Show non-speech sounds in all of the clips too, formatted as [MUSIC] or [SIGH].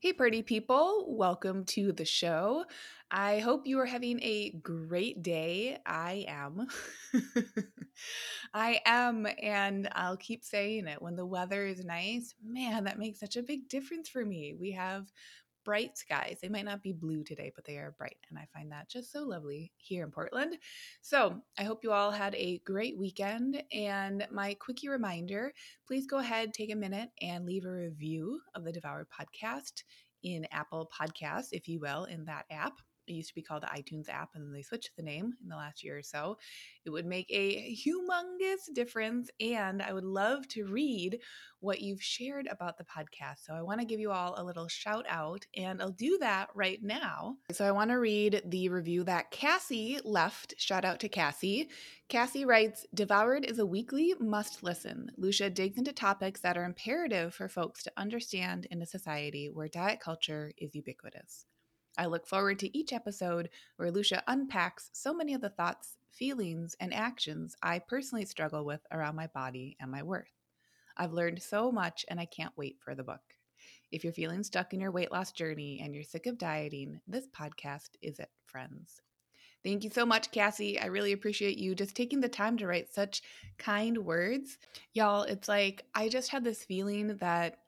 Hey, pretty people, welcome to the show. I hope you are having a great day. I am. [LAUGHS] I am, and I'll keep saying it. When the weather is nice, man, that makes such a big difference for me. We have bright skies. They might not be blue today, but they are bright. And I find that just so lovely here in Portland. So I hope you all had a great weekend. And my quickie reminder please go ahead, take a minute, and leave a review of the Devoured podcast in Apple Podcasts, if you will, in that app it used to be called the iTunes app, and then they switched the name in the last year or so. It would make a humongous difference. And I would love to read what you've shared about the podcast. So I want to give you all a little shout out, and I'll do that right now. So I want to read the review that Cassie left. Shout out to Cassie. Cassie writes Devoured is a weekly must listen. Lucia digs into topics that are imperative for folks to understand in a society where diet culture is ubiquitous. I look forward to each episode where Lucia unpacks so many of the thoughts, feelings, and actions I personally struggle with around my body and my worth. I've learned so much and I can't wait for the book. If you're feeling stuck in your weight loss journey and you're sick of dieting, this podcast is it, friends. Thank you so much, Cassie. I really appreciate you just taking the time to write such kind words. Y'all, it's like I just had this feeling that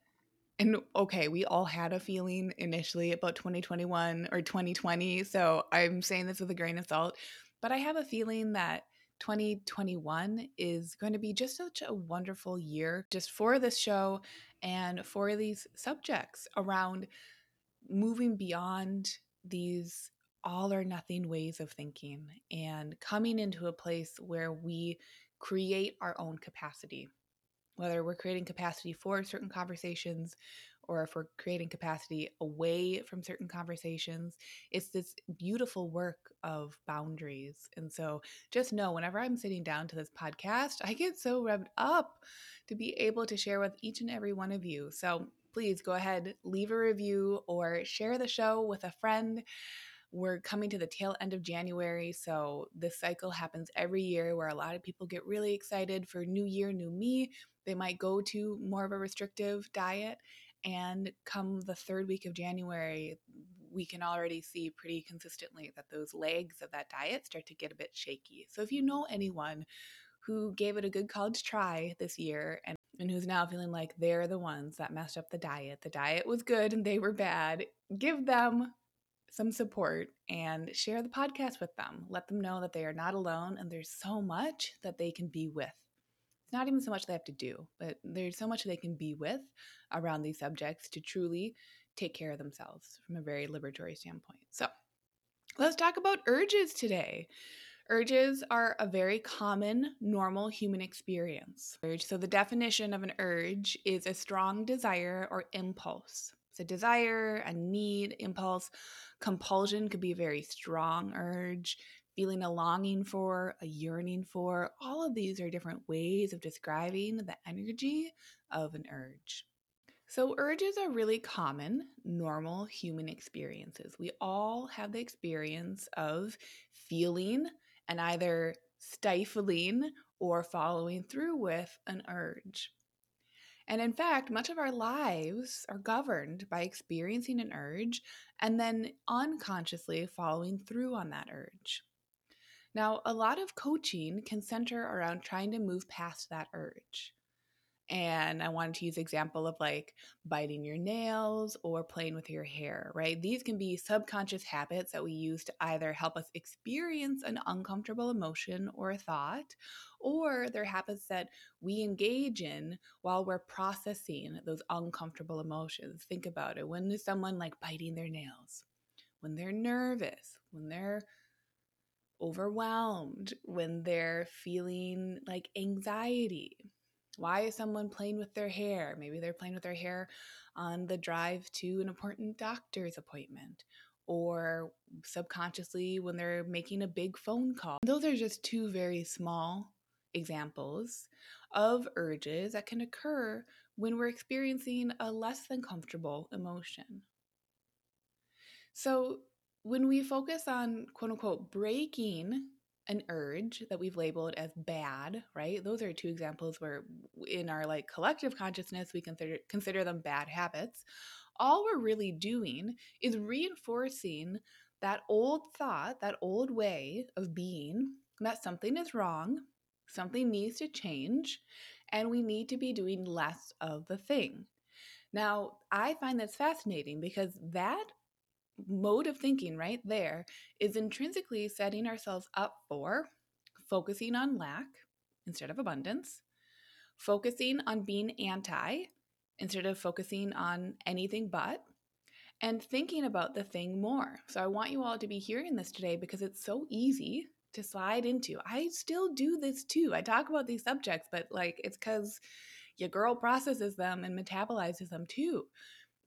and okay, we all had a feeling initially about 2021 or 2020. So I'm saying this with a grain of salt, but I have a feeling that 2021 is going to be just such a wonderful year just for this show and for these subjects around moving beyond these all or nothing ways of thinking and coming into a place where we create our own capacity whether we're creating capacity for certain conversations or if we're creating capacity away from certain conversations. It's this beautiful work of boundaries. And so just know whenever I'm sitting down to this podcast, I get so revved up to be able to share with each and every one of you. So please go ahead, leave a review or share the show with a friend. We're coming to the tail end of January, so this cycle happens every year where a lot of people get really excited for new year, new me. They might go to more of a restrictive diet, and come the third week of January, we can already see pretty consistently that those legs of that diet start to get a bit shaky. So if you know anyone who gave it a good college try this year and, and who's now feeling like they're the ones that messed up the diet, the diet was good and they were bad, give them some support and share the podcast with them. Let them know that they are not alone and there's so much that they can be with. It's not even so much they have to do, but there's so much they can be with around these subjects to truly take care of themselves from a very liberatory standpoint. So, let's talk about urges today. Urges are a very common, normal human experience. So, the definition of an urge is a strong desire or impulse a desire, a need, impulse. Compulsion could be a very strong urge, feeling a longing for, a yearning for. All of these are different ways of describing the energy of an urge. So, urges are really common, normal human experiences. We all have the experience of feeling and either stifling or following through with an urge. And in fact, much of our lives are governed by experiencing an urge and then unconsciously following through on that urge. Now, a lot of coaching can center around trying to move past that urge. And I wanted to use example of like biting your nails or playing with your hair, right? These can be subconscious habits that we use to either help us experience an uncomfortable emotion or a thought, or they're habits that we engage in while we're processing those uncomfortable emotions. Think about it. When is someone like biting their nails? When they're nervous, when they're overwhelmed, when they're feeling like anxiety Why is someone playing with their hair? Maybe they're playing with their hair on the drive to an important doctor's appointment or subconsciously when they're making a big phone call. Those are just two very small examples of urges that can occur when we're experiencing a less than comfortable emotion. So, when we focus on quote unquote breaking an urge that we've labeled as bad, right? Those are two examples where in our like collective consciousness we consider consider them bad habits. All we're really doing is reinforcing that old thought, that old way of being that something is wrong, something needs to change, and we need to be doing less of the thing. Now, I find this fascinating because that mode of thinking right there is intrinsically setting ourselves up for focusing on lack instead of abundance, focusing on being anti instead of focusing on anything but, and thinking about the thing more. So I want you all to be hearing this today because it's so easy to slide into. I still do this too. I talk about these subjects, but like it's because your girl processes them and metabolizes them too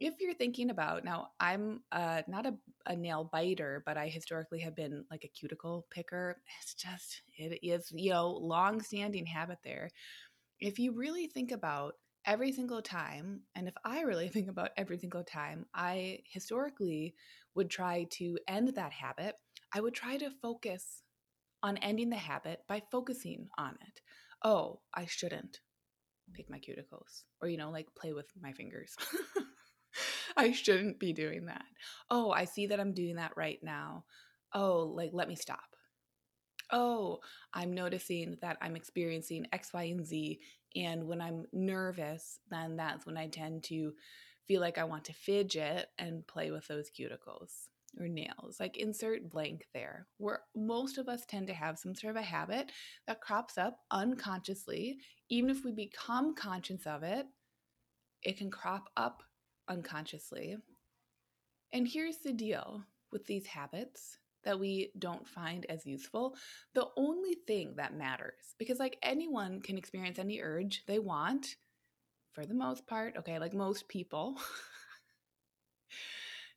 if you're thinking about now i'm uh, not a, a, nail biter but i historically have been like a cuticle picker it's just it is you know long standing habit there. If you really think about every single time and if i really [LAUGHS] think about every single time i historically would try to end that habit i would try to focus on ending the habit by focusing on it. Oh i shouldn't pick my cuticles or you know like play with my fingers [LAUGHS] [LAUGHS] I shouldn't be doing that. Oh, I see that I'm doing that right now. Oh, like, let me stop. Oh, I'm noticing that I'm experiencing X, Y, and Z. And when I'm nervous, then that's when I tend to feel like I want to fidget and play with those cuticles or nails. Like insert blank there. Where most of us tend to have some sort of a habit that crops up unconsciously. Even if we become conscious of it, it can crop up unconsciously. And here's the deal with these habits that we don't find as useful. The only thing that matters, because like anyone can experience any urge they want for the most part, okay, like most people. [LAUGHS]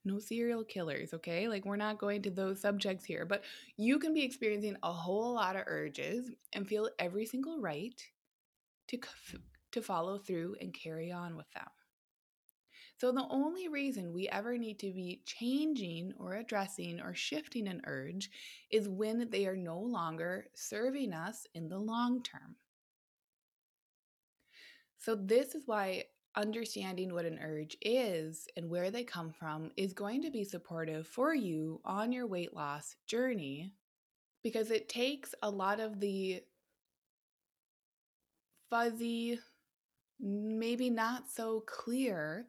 no serial killers, okay? Like, we're not going to those subjects here, but you can be experiencing a whole lot of urges and feel every single right to, to follow through and carry on with them. So, the only reason we ever need to be changing or addressing or shifting an urge is when they are no longer serving us in the long term. So, this is why understanding what an urge is and where they come from is going to be supportive for you on your weight loss journey because it takes a lot of the fuzzy, maybe not so clear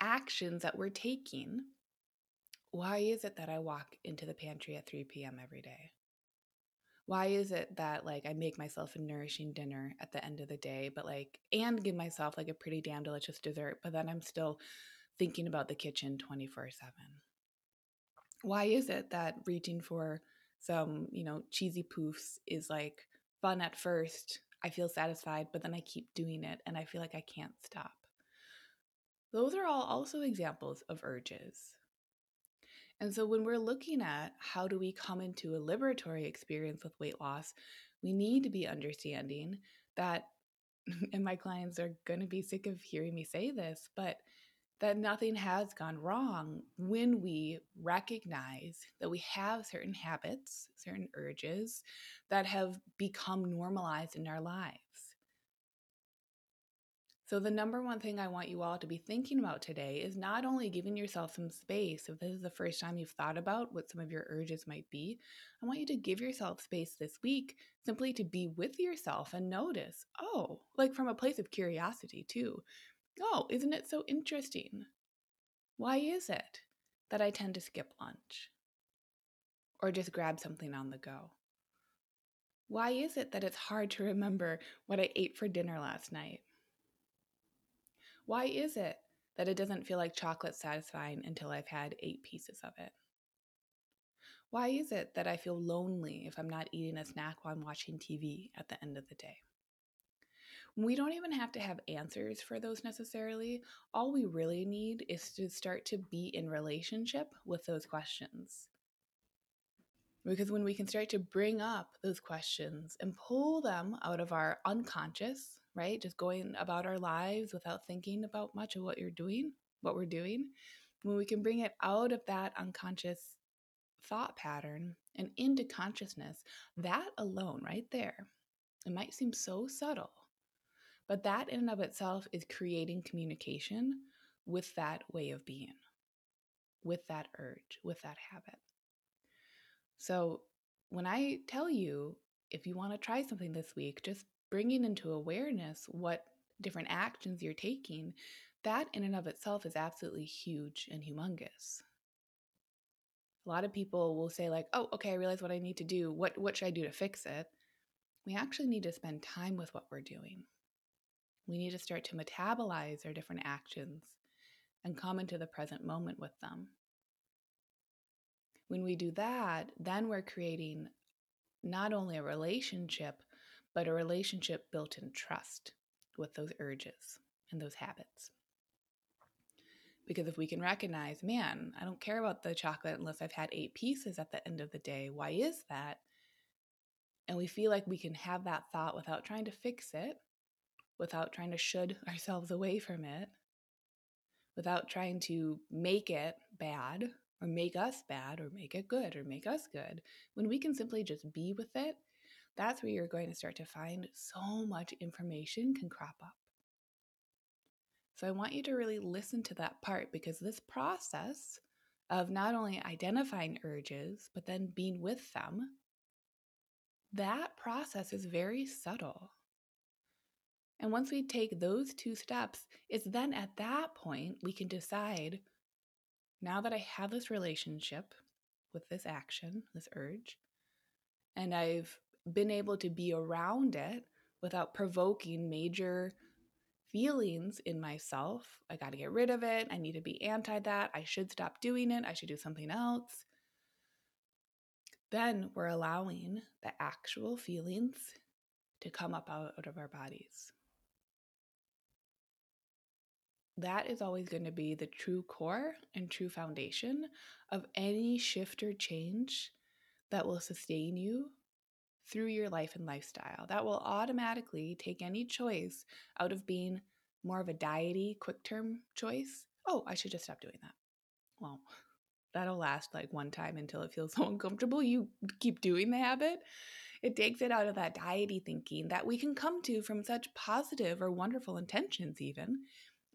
actions that we're taking, why is it that I walk into the pantry at 3 p.m. every day? Why is it that like I make myself a nourishing dinner at the end of the day, but like and give myself like a pretty damn delicious dessert, but then I'm still thinking about the kitchen 24 7? Why is it that reaching for some, you know, cheesy poofs is like fun at first? I feel satisfied, but then I keep doing it and I feel like I can't stop. Those are all also examples of urges. And so when we're looking at how do we come into a liberatory experience with weight loss, we need to be understanding that [LAUGHS] and my clients are going to be sick of hearing me say this, but that nothing has gone wrong when we recognize that we have certain habits, certain urges that have become normalized in our lives. So, the number one thing I want you all to be thinking about today is not only giving yourself some space, if this is the first time you've thought about what some of your urges might be, I want you to give yourself space this week simply to be with yourself and notice, oh, like from a place of curiosity too. Oh, isn't it so interesting? Why is it that I tend to skip lunch or just grab something on the go? Why is it that it's hard to remember what I ate for dinner last night? Why is it that it doesn't feel like chocolate satisfying until I've had eight pieces of it? Why is it that I feel lonely if I'm not eating a snack while I'm watching TV at the end of the day? We don't even have to have answers for those necessarily. All we really need is to start to be in relationship with those questions. Because when we can start to bring up those questions and pull them out of our unconscious, right? Just going about our lives without thinking about much of what you're doing, what we're doing, when we can bring it out of that unconscious thought pattern and into consciousness, that alone, right there, it might seem so subtle, but that in and of itself is creating communication with that way of being, with that urge, with that habit. So when I tell you, if you want to try something this week, just bringing into awareness what different actions you're taking, that in and of itself is absolutely huge and humongous. A lot of people will say like, "Oh, okay, I realize what I need to do. What what should I do to fix it?" We actually need to spend time with what we're doing. We need to start to metabolize our different actions and come into the present moment with them. When we do that, then we're creating not only a relationship, but a relationship built in trust with those urges and those habits. Because if we can recognize, man, I don't care about the chocolate unless I've had eight pieces at the end of the day. Why is that? And we feel like we can have that thought without trying to fix it, without trying to should [LAUGHS] ourselves away from it, without trying to make it bad or make us bad or make it good or make us good, when we can simply just be with it, that's where you're going to start to find so much information can crop up. So I want you to really listen to that part because this process of not only identifying urges, but then being with them, that process is very subtle. And once we take those two steps, it's then at that point we can decide now that I have this relationship with this action, this urge, and I've been able to be around it without provoking major feelings in myself. I got to get rid of it. I need to be anti that. I should stop doing it. I should do something else. Then we're allowing the actual feelings to come up out, of our bodies that is always going to be the true core and true foundation of any shift or change that will sustain you through your life and lifestyle. That will automatically take any choice out of being more of a diety, quick term choice. Oh, I should just stop doing that. Well, that'll last like one time until it feels [LAUGHS] so uncomfortable. You keep doing the habit. It takes it out of that diety thinking that we can come to from such positive or wonderful intentions, even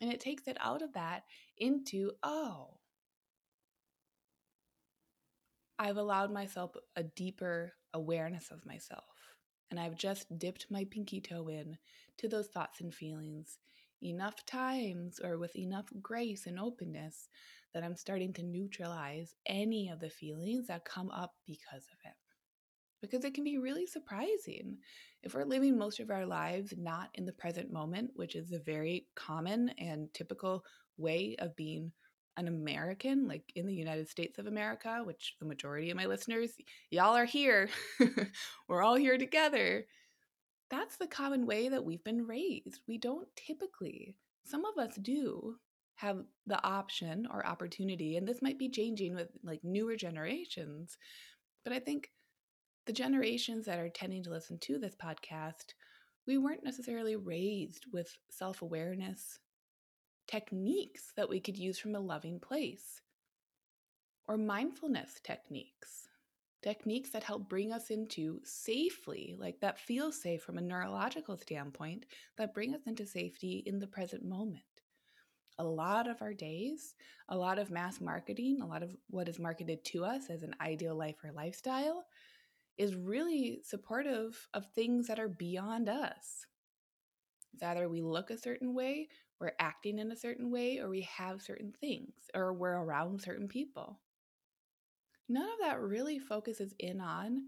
and it takes it out of that into, oh, I've allowed myself a deeper awareness of myself. And I've just dipped my pinky toe in to those thoughts and feelings enough times or with enough grace and openness that I'm starting to neutralize any of the feelings that come up because of it because it can be really surprising. If we're living most of our lives not in the present moment, which is a very common and typical way of being an American, like in the United States of America, which the majority of my listeners, y'all are here. [LAUGHS] we're all here together. That's the common way that we've been raised. We don't typically, some of us do have the option or opportunity, and this might be changing with like newer generations. But I think the generations that are tending to listen to this podcast, we weren't necessarily raised with self awareness techniques that we could use from a loving place or mindfulness techniques. Techniques that help bring us into safely, like that feel safe from a neurological standpoint, that bring us into safety in the present moment. A lot of our days, a lot of mass marketing, a lot of what is marketed to us as an ideal life or lifestyle is really supportive of things that are beyond us. It's either we look a certain way, we're acting in a certain way, or we have certain things, or we're around certain people. None of that really focuses in on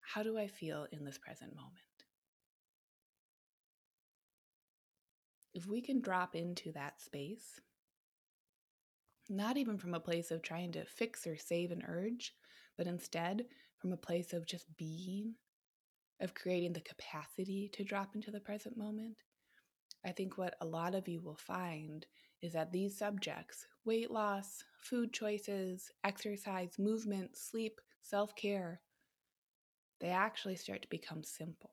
how do I feel in this present moment. If we can drop into that space, not even from a place of trying to fix or save an urge, but instead from a place of just being, of creating the capacity to drop into the present moment, I think what a lot of you will find is that these subjects weight loss, food choices, exercise, movement, sleep, self care they actually start to become simple.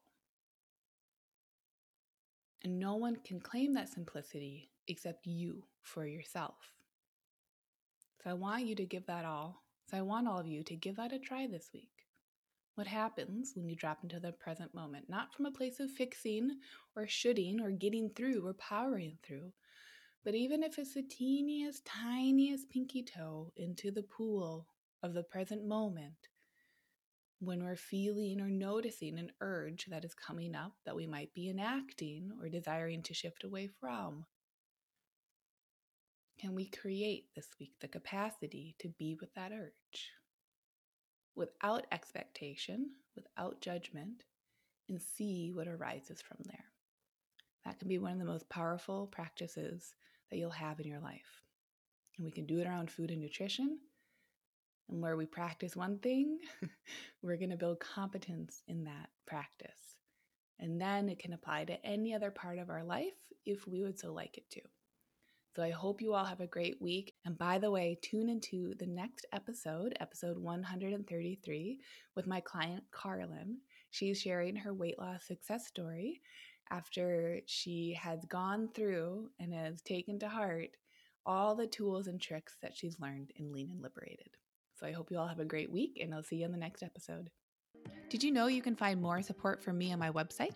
And no one can claim that simplicity except you for yourself. So I want you to give that all. So I want all of you to give that a try this week. What happens when you drop into the present moment, not from a place of fixing or shooting or getting through or powering through, but even if it's the teeniest, tiniest pinky toe into the pool of the present moment, when we're feeling or noticing an urge that is coming up that we might be enacting or desiring to shift away from? Can we create this week the capacity to be with that urge without expectation, without judgment, and see what arises from there? That can be one of the most powerful practices that you'll have in your life. And we can do it around food and nutrition and where we practice one thing, [LAUGHS] we're going to build competence in that practice. And then it can apply to any other part of our life if we would so like it to. So I hope you all have a great week. And by the way, tune into the next episode, episode 133, with my client Carlin. She's sharing her weight loss success story after she has gone through and has taken to heart all the tools and tricks that she's learned in Lean and Liberated. So I hope you all have a great week, and I'll see you in the next episode. Did you know you can find more support from me on my website?